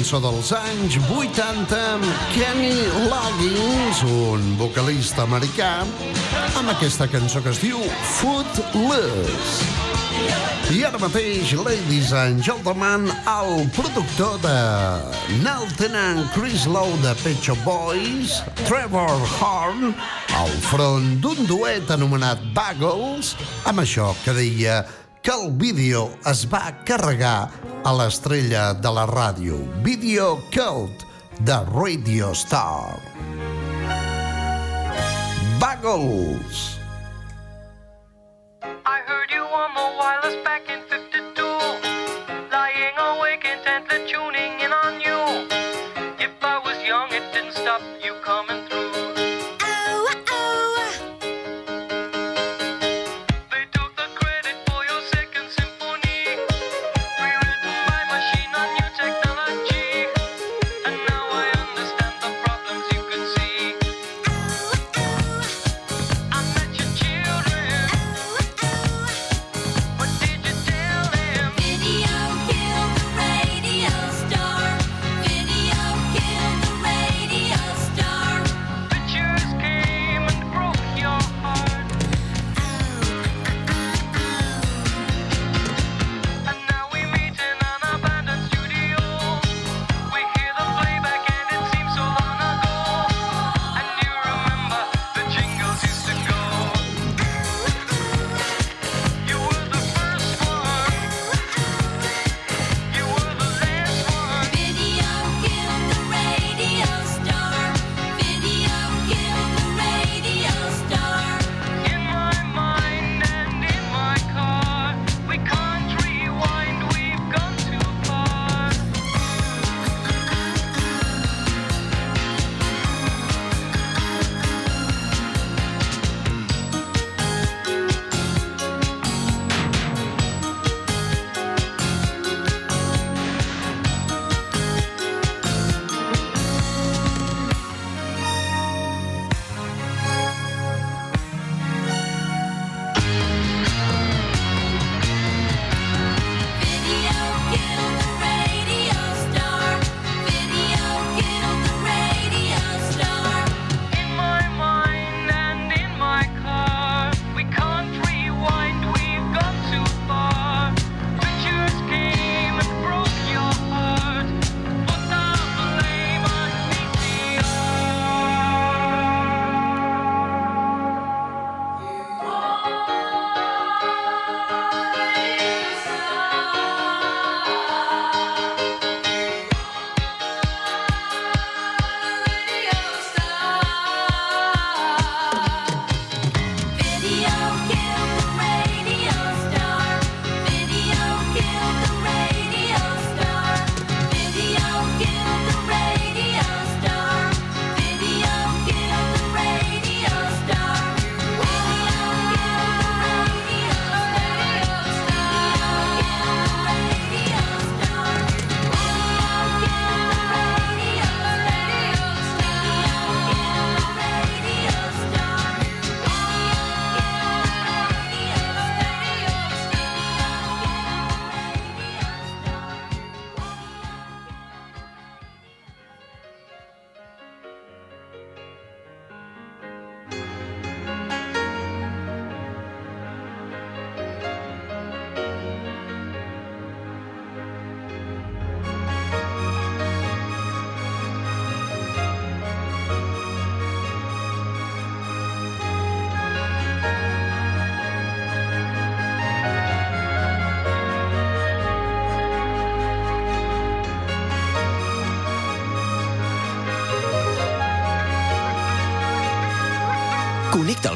cançó dels anys 80 amb Kenny Loggins, un vocalista americà, amb aquesta cançó que es diu Footloose. I ara mateix, ladies and gentlemen, el productor de Nelton and Chris Lowe de Pet Shop Boys, Trevor Horn, al front d'un duet anomenat Bagels, amb això que deia que el vídeo es va carregar a l'estrella de la ràdio, Video Cult de Radio Star. Buggles! I heard you on the wireless back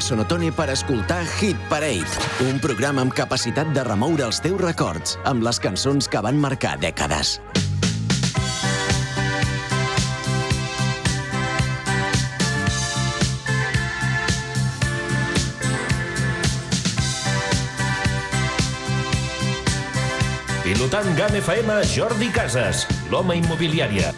Sonotone per escoltar Hit Parade, un programa amb capacitat de remoure els teus records amb les cançons que van marcar dècades. Pilotant GAM FM, Jordi Casas, l'home immobiliària.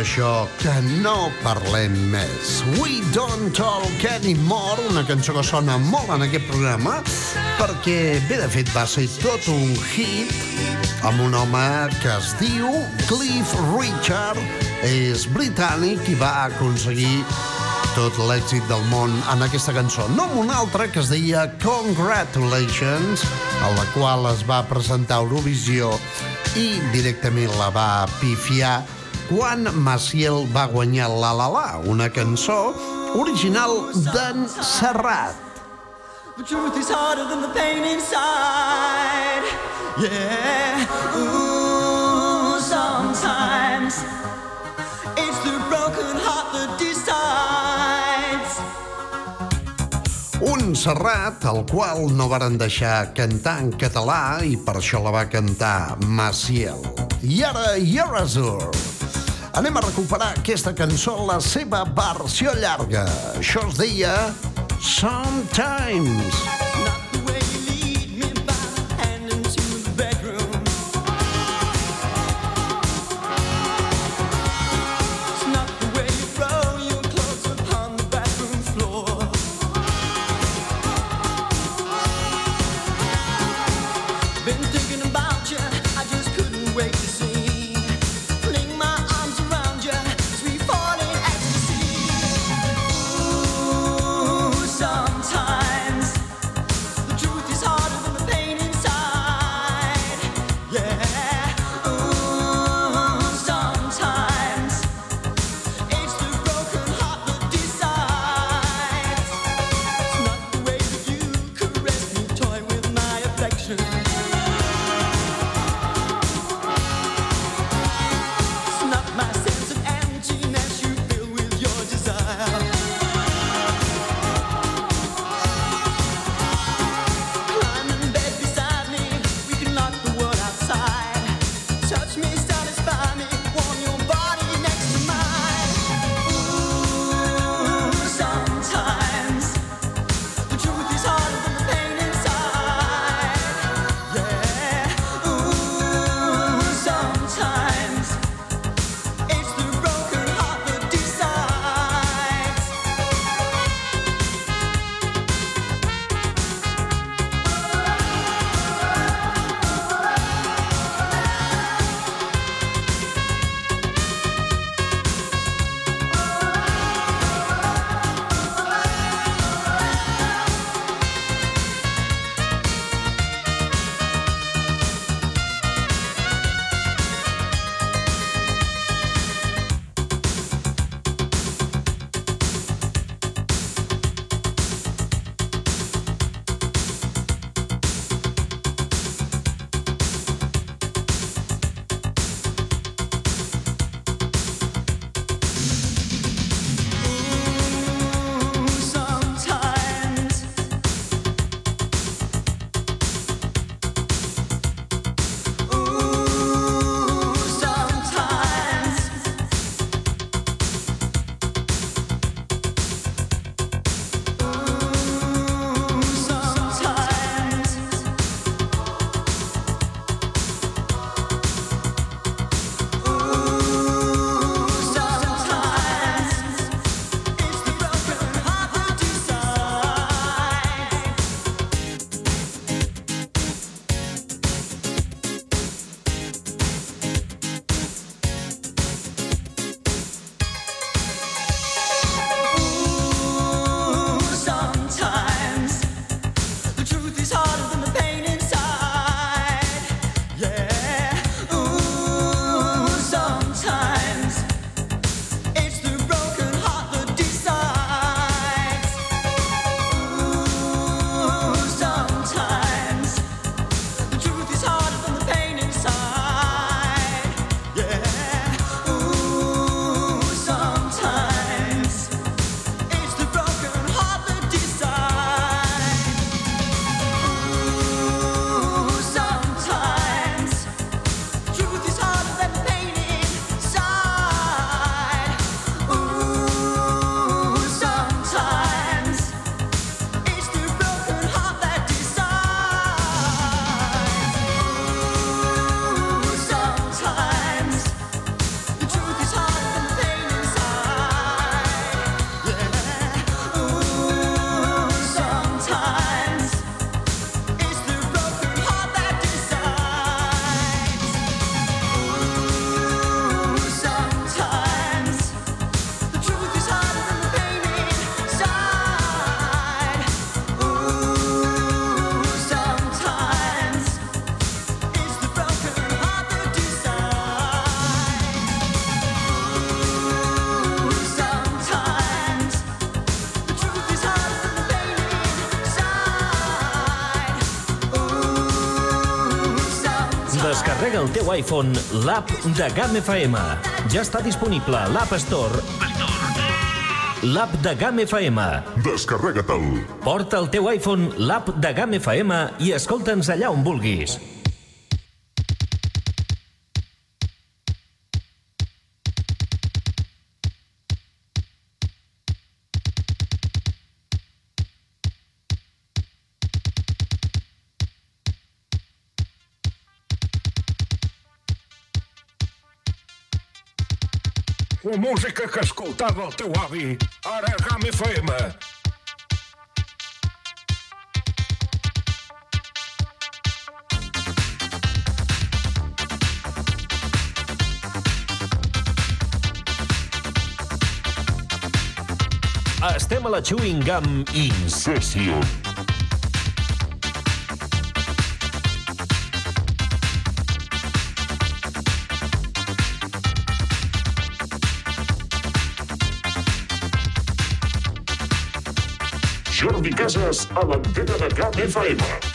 Dit això, que no parlem més. We don't talk anymore, una cançó que sona molt en aquest programa, perquè, bé, de fet, va ser tot un hit amb un home que es diu Cliff Richard, és britànic i va aconseguir tot l'èxit del món en aquesta cançó. No amb una altra que es deia Congratulations, a la qual es va presentar Eurovisió i directament la va pifiar quan Maciel va guanyar La La La, una cançó original d'en Serrat. The truth is harder than the pain inside. Yeah. Ooh, sometimes it's the broken heart that decides. Un Serrat al qual no varen deixar cantar en català i per això la va cantar Maciel. I ara Yerazur. Anem a recuperar aquesta cançó la seva versió llarga. Això es deia Sometimes. Not teu iPhone l'app de GAM FM. Ja està disponible a l'App Store. L'app de GAM FM. Descarrega-te'l. Porta al teu iPhone l'app de GAM FM i escolta'ns allà on vulguis. Que escoltava el teu avi, ara GAM FM. Estem a la Chewing Gum Incession. Jordi Casas a l'antena de GAM FM.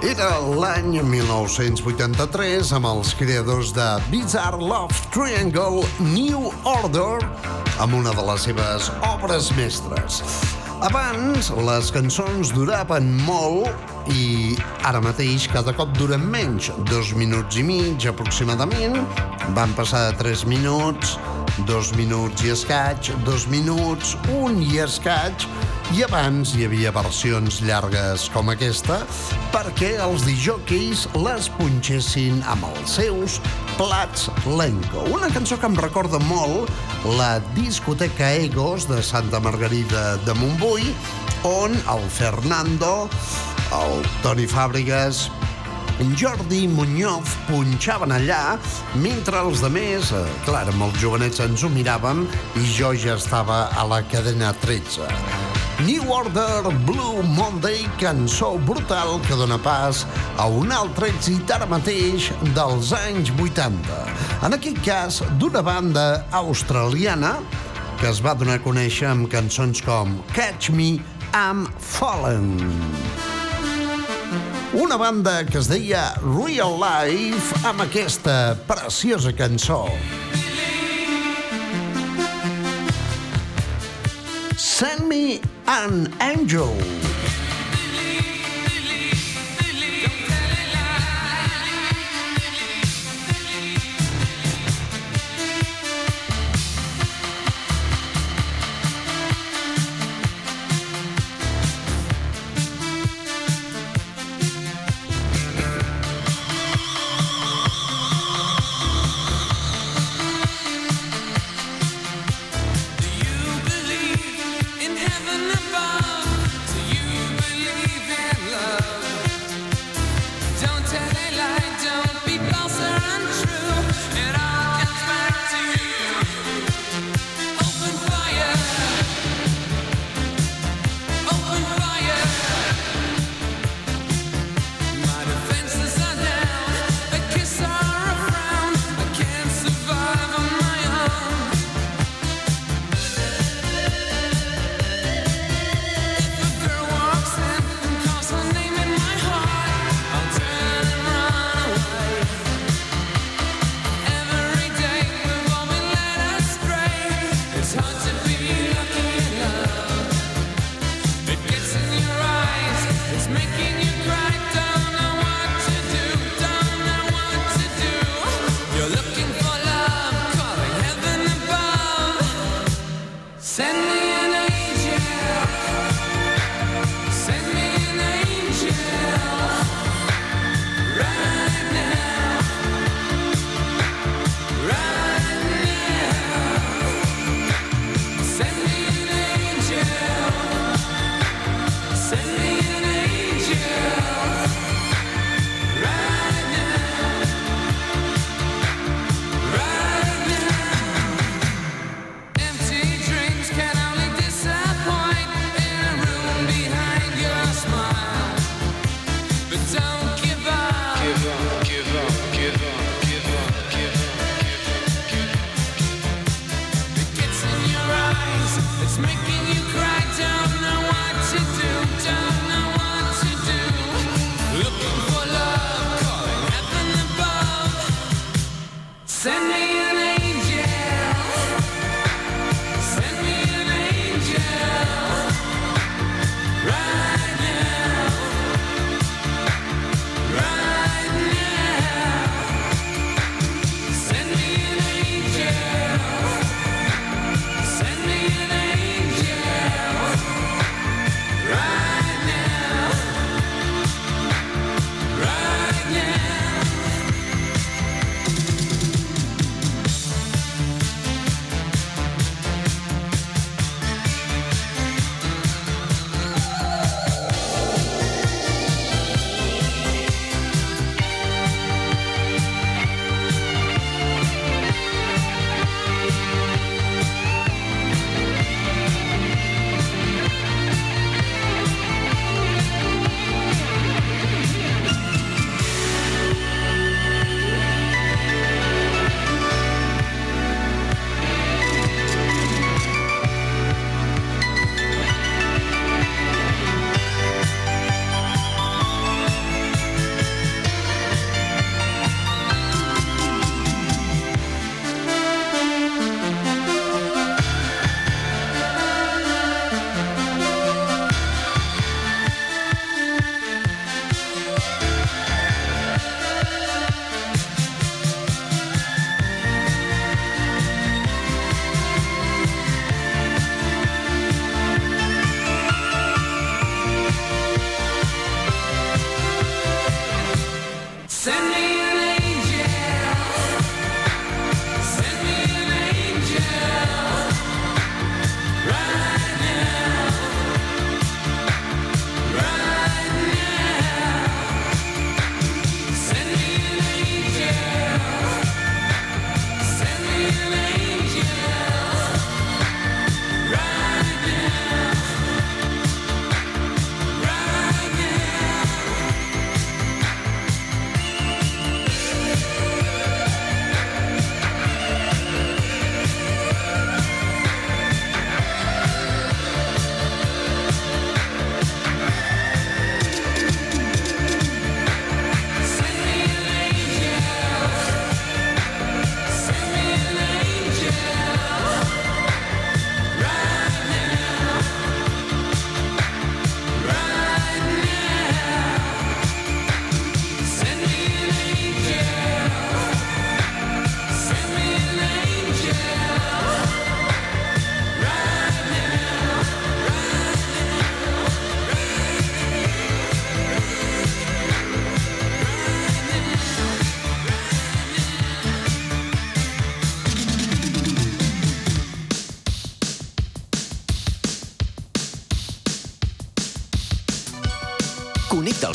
Era l'any 1983 amb els creadors de Bizarre Love Triangle New Order amb una de les seves obres mestres. Abans, les cançons duraven molt i ara mateix cada cop duren menys, dos minuts i mig aproximadament. Van passar de tres minuts, dos minuts i escaig, dos minuts, un i escaig, i abans hi havia versions llargues com aquesta perquè els dijòqueis les punxessin amb els seus plats lenco. Una cançó que em recorda molt la discoteca Egos de Santa Margarida de Montbui, on el Fernando, el Toni Fàbregas, Jordi Muñoz punxaven allà mentre els demés, eh, clar, amb els jovenets ens ho miràvem i jo ja estava a la cadena 13. New Order Blue Monday, cançó brutal que dona pas a un altre èxit ara mateix dels anys 80. En aquest cas, d'una banda australiana que es va donar a conèixer amb cançons com Catch Me, I'm Fallen. Una banda que es deia Real Life amb aquesta preciosa cançó. Send me an angel.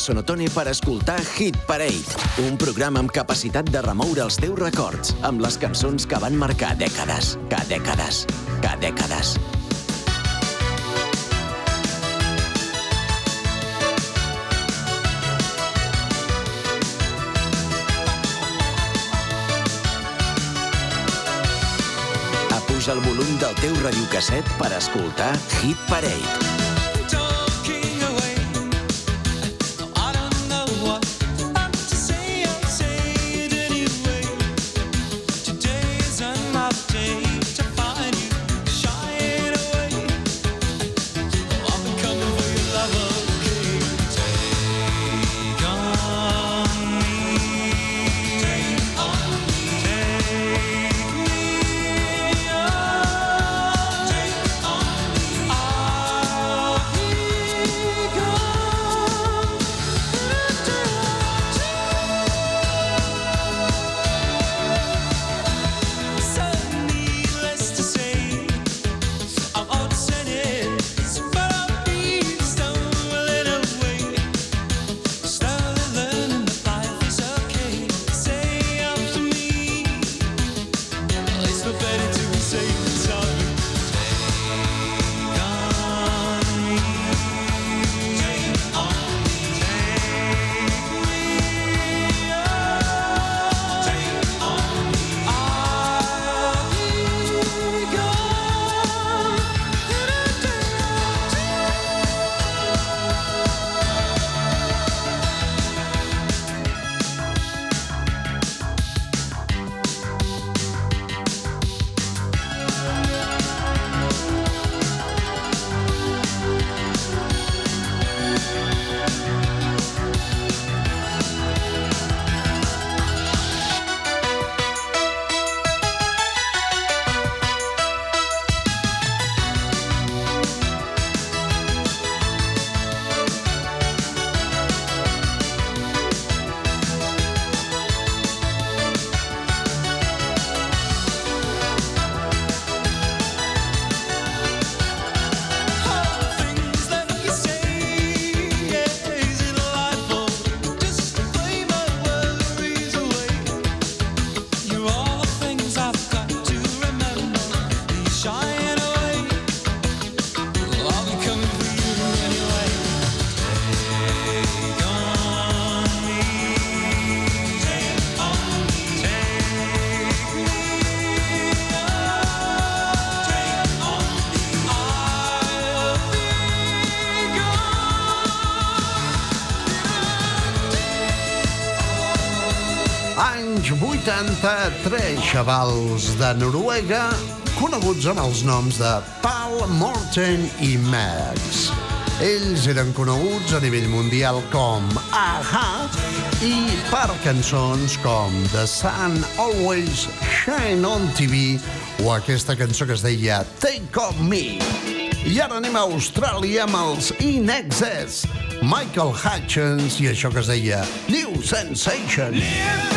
Sonotone per escoltar Hit Parade, un programa amb capacitat de remoure els teus records amb les cançons que van marcar dècades, que dècades, que dècades. Apuja el volum del teu radiocasset per escoltar Hit Parade. 83 xavals de Noruega coneguts amb els noms de Paul, Morten i Max. Ells eren coneguts a nivell mundial com Aha i per cançons com The Sun Always Shine on TV o aquesta cançó que es deia Take On Me. I ara anem a Austràlia amb els In Excess, Michael Hutchins i això que es deia New Sensation. New Sensation.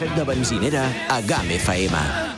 Casset de benzinera a GAM FM.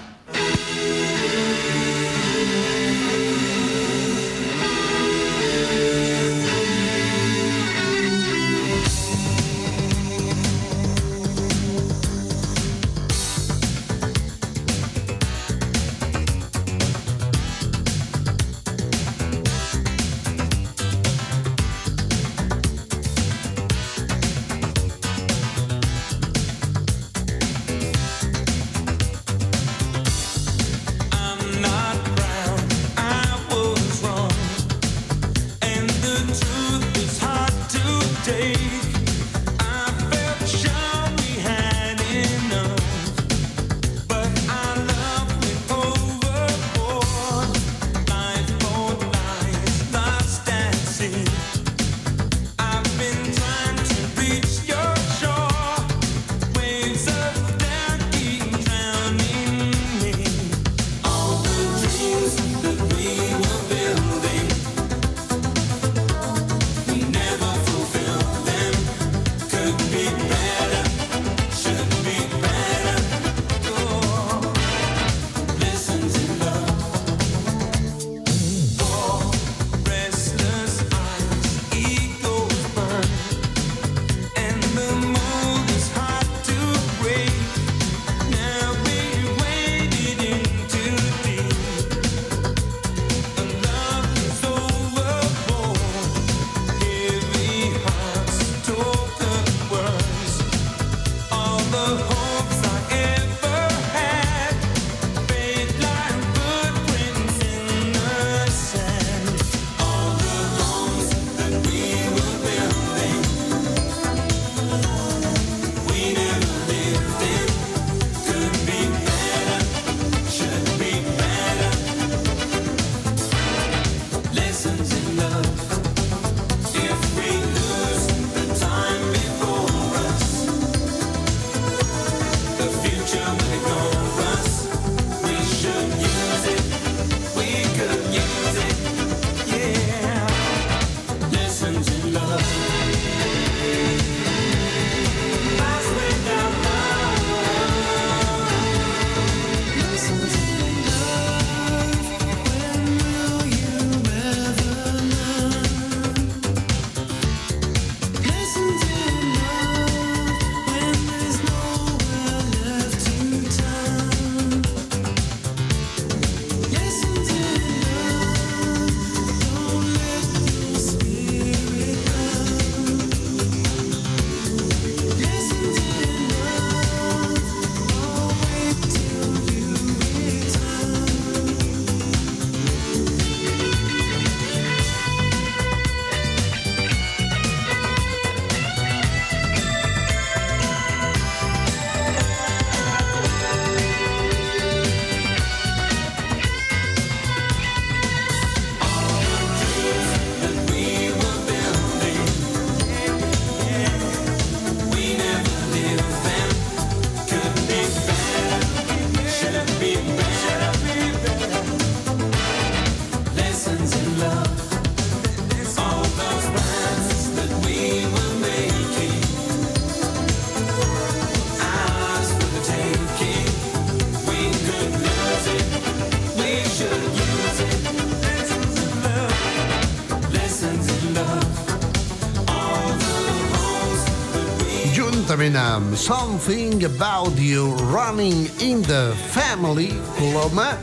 Something About You Running in the Family, Coloma,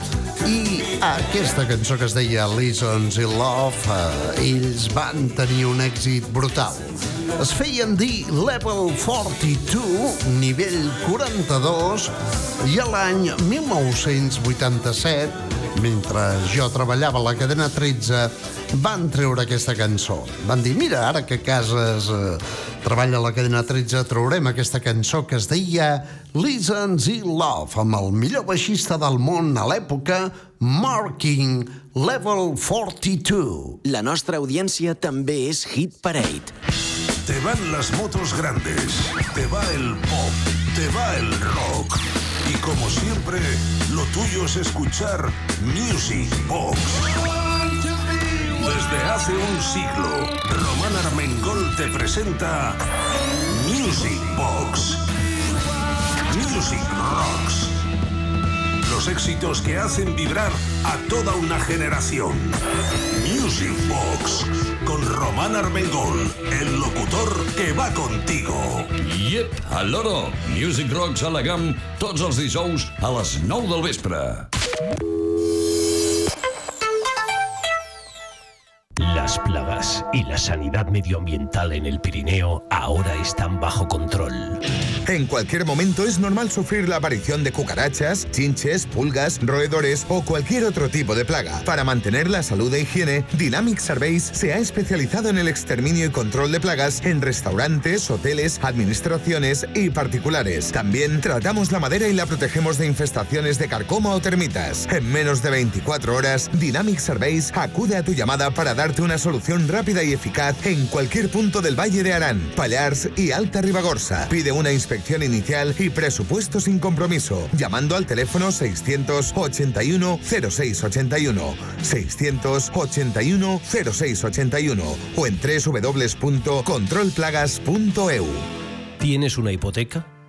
i aquesta cançó que es deia Lessons in Love, eh, ells van tenir un èxit brutal. Es feien dir Level 42, nivell 42, i a l'any 1987, mentre jo treballava a la cadena 13, van treure aquesta cançó. Van dir, mira, ara que Cases eh, treballa a la cadena 13, traurem aquesta cançó que es deia Lessons in Love, amb el millor baixista del món a l'època, Marking Level 42. La nostra audiència també és Hit Parade. Te van las motos grandes, te va el pop, te va el rock. Y como siempre, lo tuyo es escuchar Music Box. Desde hace un siglo, Román Armengol te presenta Music Box. Music Rocks. Los éxitos que hacen vibrar a toda una generación. Music Box con Román Armengol, el locutor que va contigo. Yep, al loro. Music Rocks a la GAM tots els dijous a les 9 del vespre. Y la sanidad medioambiental en el Pirineo ahora están bajo control. En cualquier momento es normal sufrir la aparición de cucarachas, chinches, pulgas, roedores o cualquier otro tipo de plaga. Para mantener la salud e higiene, Dynamic Surveys se ha especializado en el exterminio y control de plagas en restaurantes, hoteles, administraciones y particulares. También tratamos la madera y la protegemos de infestaciones de carcoma o termitas. En menos de 24 horas, Dynamic Surveys acude a tu llamada para darte una solución rápida y eficaz en cualquier punto del Valle de Arán, Pallars y Alta Ribagorza. Pide una inspección inicial y presupuesto sin compromiso, llamando al teléfono 681 0681, 681 0681 o en www.controlplagas.eu. ¿Tienes una hipoteca?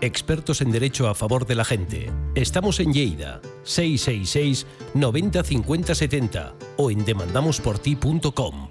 Expertos en derecho a favor de la gente. Estamos en Lleida, 666 90 50 70 o en demandamosporti.com.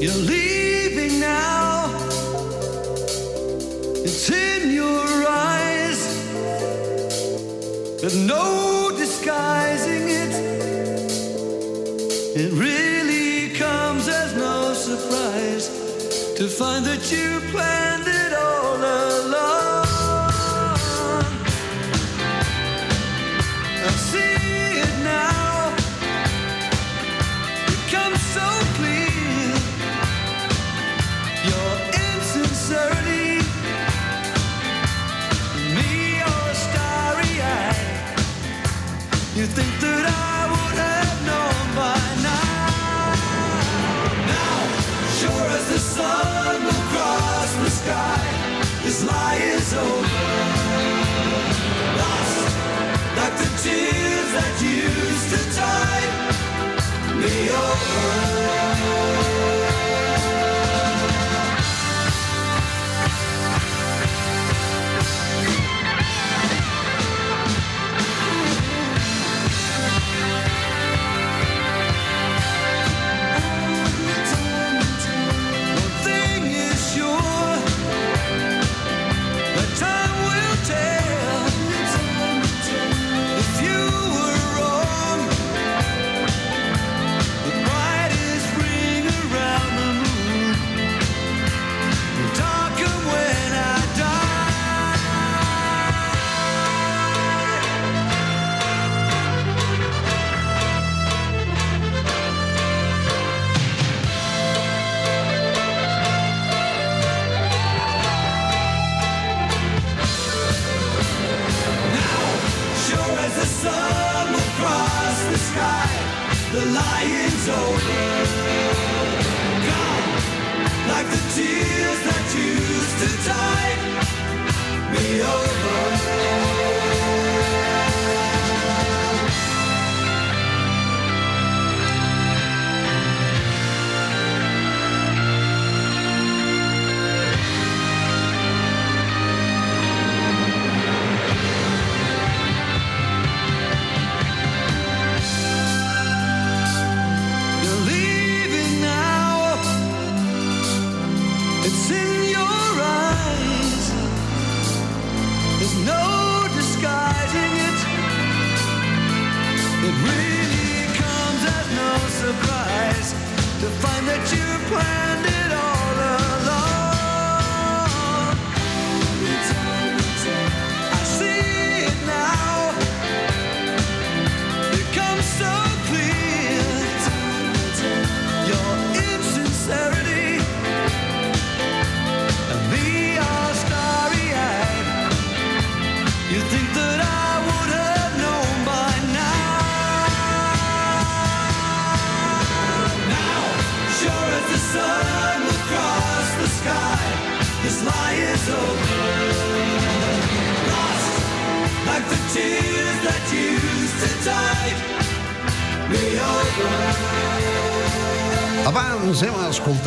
You're leaving now. It's in your eyes. There's no disguising it. It really comes as no surprise to find that you planned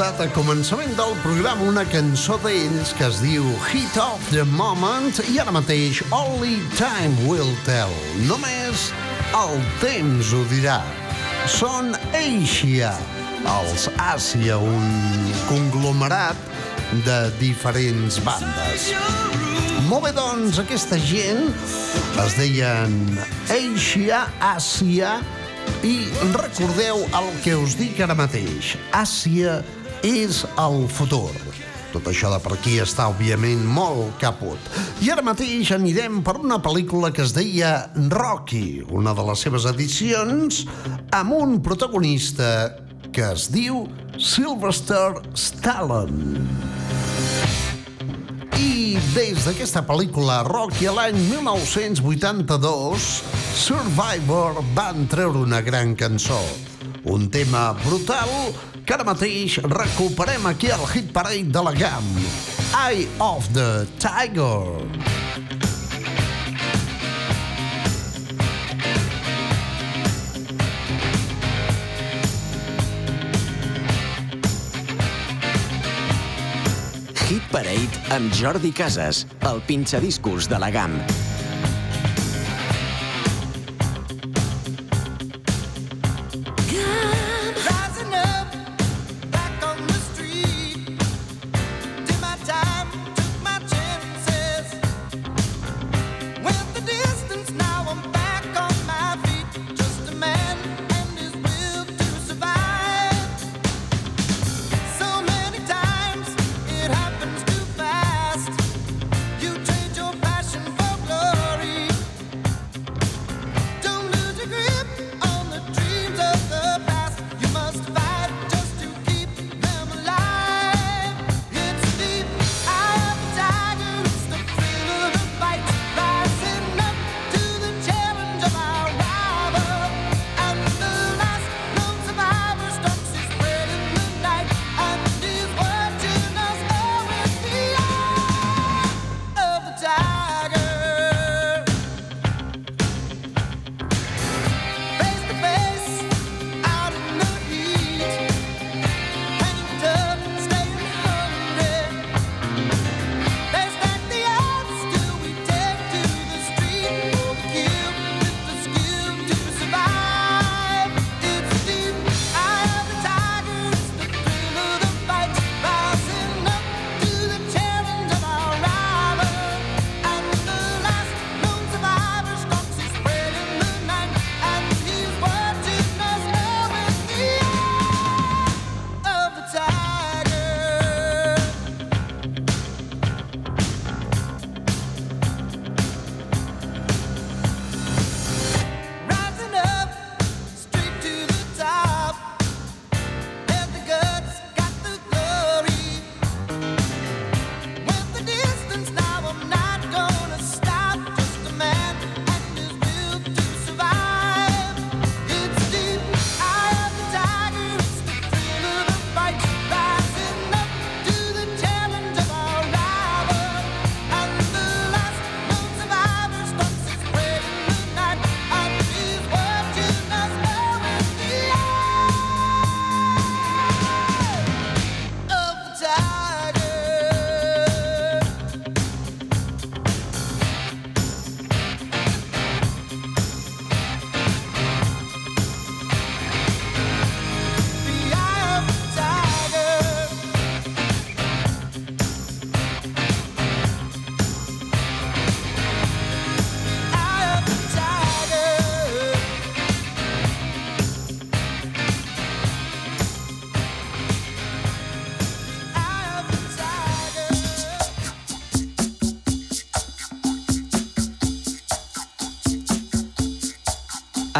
escoltat a començament del programa una cançó d'ells que es diu Hit of the Moment i ara mateix Only Time Will Tell. Només el temps ho dirà. Són Asia, els Àsia, un conglomerat de diferents bandes. Molt bé, doncs, aquesta gent es deien Asia, Àsia, i recordeu el que us dic ara mateix. Àsia és el futur. Tot això de per aquí està, òbviament, molt caput. I ara mateix anirem per una pel·lícula que es deia Rocky, una de les seves edicions, amb un protagonista que es diu Sylvester Stallone. I des d'aquesta pel·lícula Rocky l'any 1982, Survivor van treure una gran cançó. Un tema brutal que ara mateix recuperem aquí al Hit Parade de la GAM. Eye of the Tiger. Hit Parade amb Jordi Casas, el pinxadiscos de la GAM.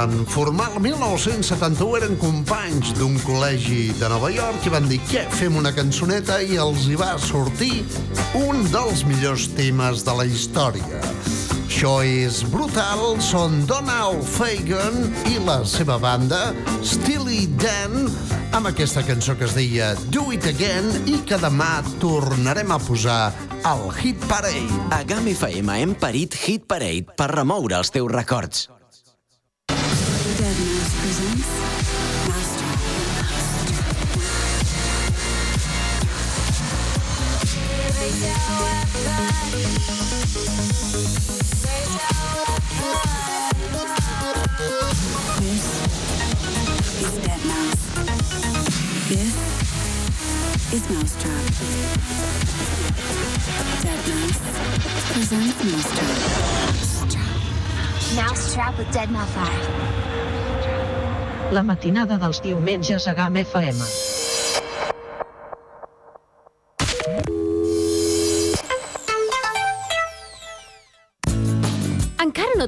Van formar el 1971, eren companys d'un col·legi de Nova York i van dir què, fem una cançoneta i els hi va sortir un dels millors temes de la història. Això és brutal, són Donald Fagan i la seva banda, Steely Dan, amb aquesta cançó que es deia Do It Again i que demà tornarem a posar al Hit Parade. A GAM FM hem parit Hit Parade per remoure els teus records. La matinada dels diumenges a GAM FM.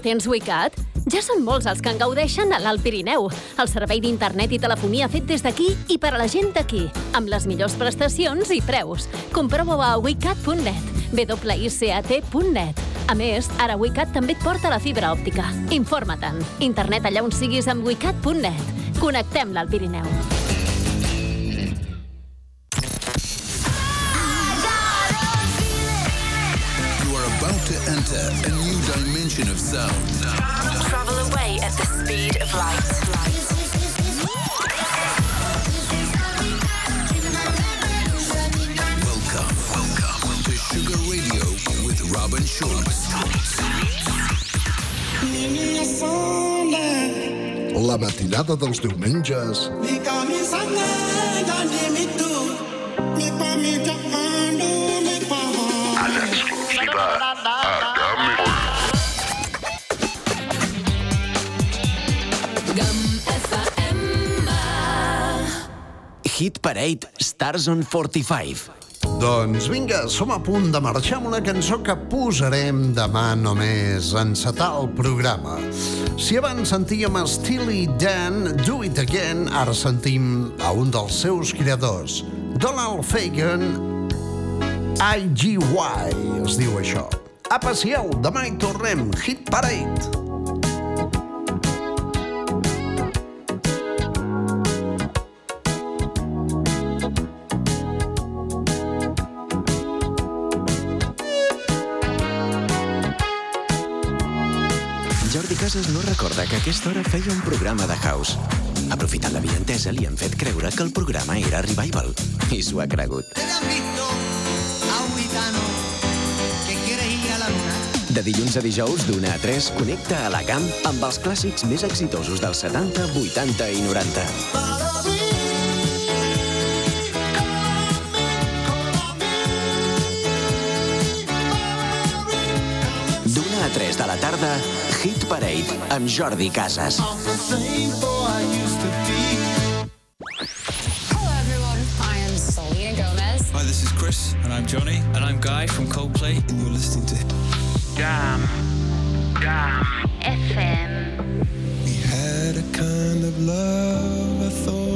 Tens WeCat? Ja són molts els que en gaudeixen a l'Alt Pirineu. El servei d'internet i telefonia fet des d'aquí i per a la gent d'aquí, amb les millors prestacions i preus. Comprova-ho a wecat.net, wicat.net. A més, ara WeCat també et porta la fibra òptica. Informa-te'n. Internet allà on siguis amb wecat.net. Connectem l'Alt Pirineu. Dimension of sound. Travel away at the speed of light. Welcome, welcome to Sugar Radio with Robin Schulz. La matinada dels diumenges En exclusiva Hit Parade Stars on 45. Doncs vinga, som a punt de marxar amb una cançó que posarem demà només encetar el programa. Si abans sentíem a Steely Dan, Do It Again, ara sentim a un dels seus creadors, Donald Fagan, IGY, es diu això. Apa, siau, demà hi tornem, Hit Parade. Recorda que a aquesta hora feia un programa de house. Aprofitant la vientesa, li han fet creure que el programa era Revival. I s'ho ha cregut. De dilluns a dijous, d'una a 3, connecta a la GAM amb els clàssics més exitosos dels 70, 80 i 90. D'una a 3 de la tarda, Hit Parade amb Jordi Casas. Hello, everyone. I am Selena Gomez. Hi, this is Chris. And I'm Johnny. And I'm Guy from Coldplay. And you're listening to Jam. Jam. FM. We had a kind of love, I thought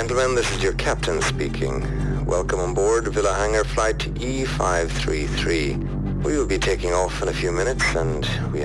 gentlemen, this is your captain speaking. Welcome on board Villa Hangar Flight E533. We will be taking off in a few minutes and we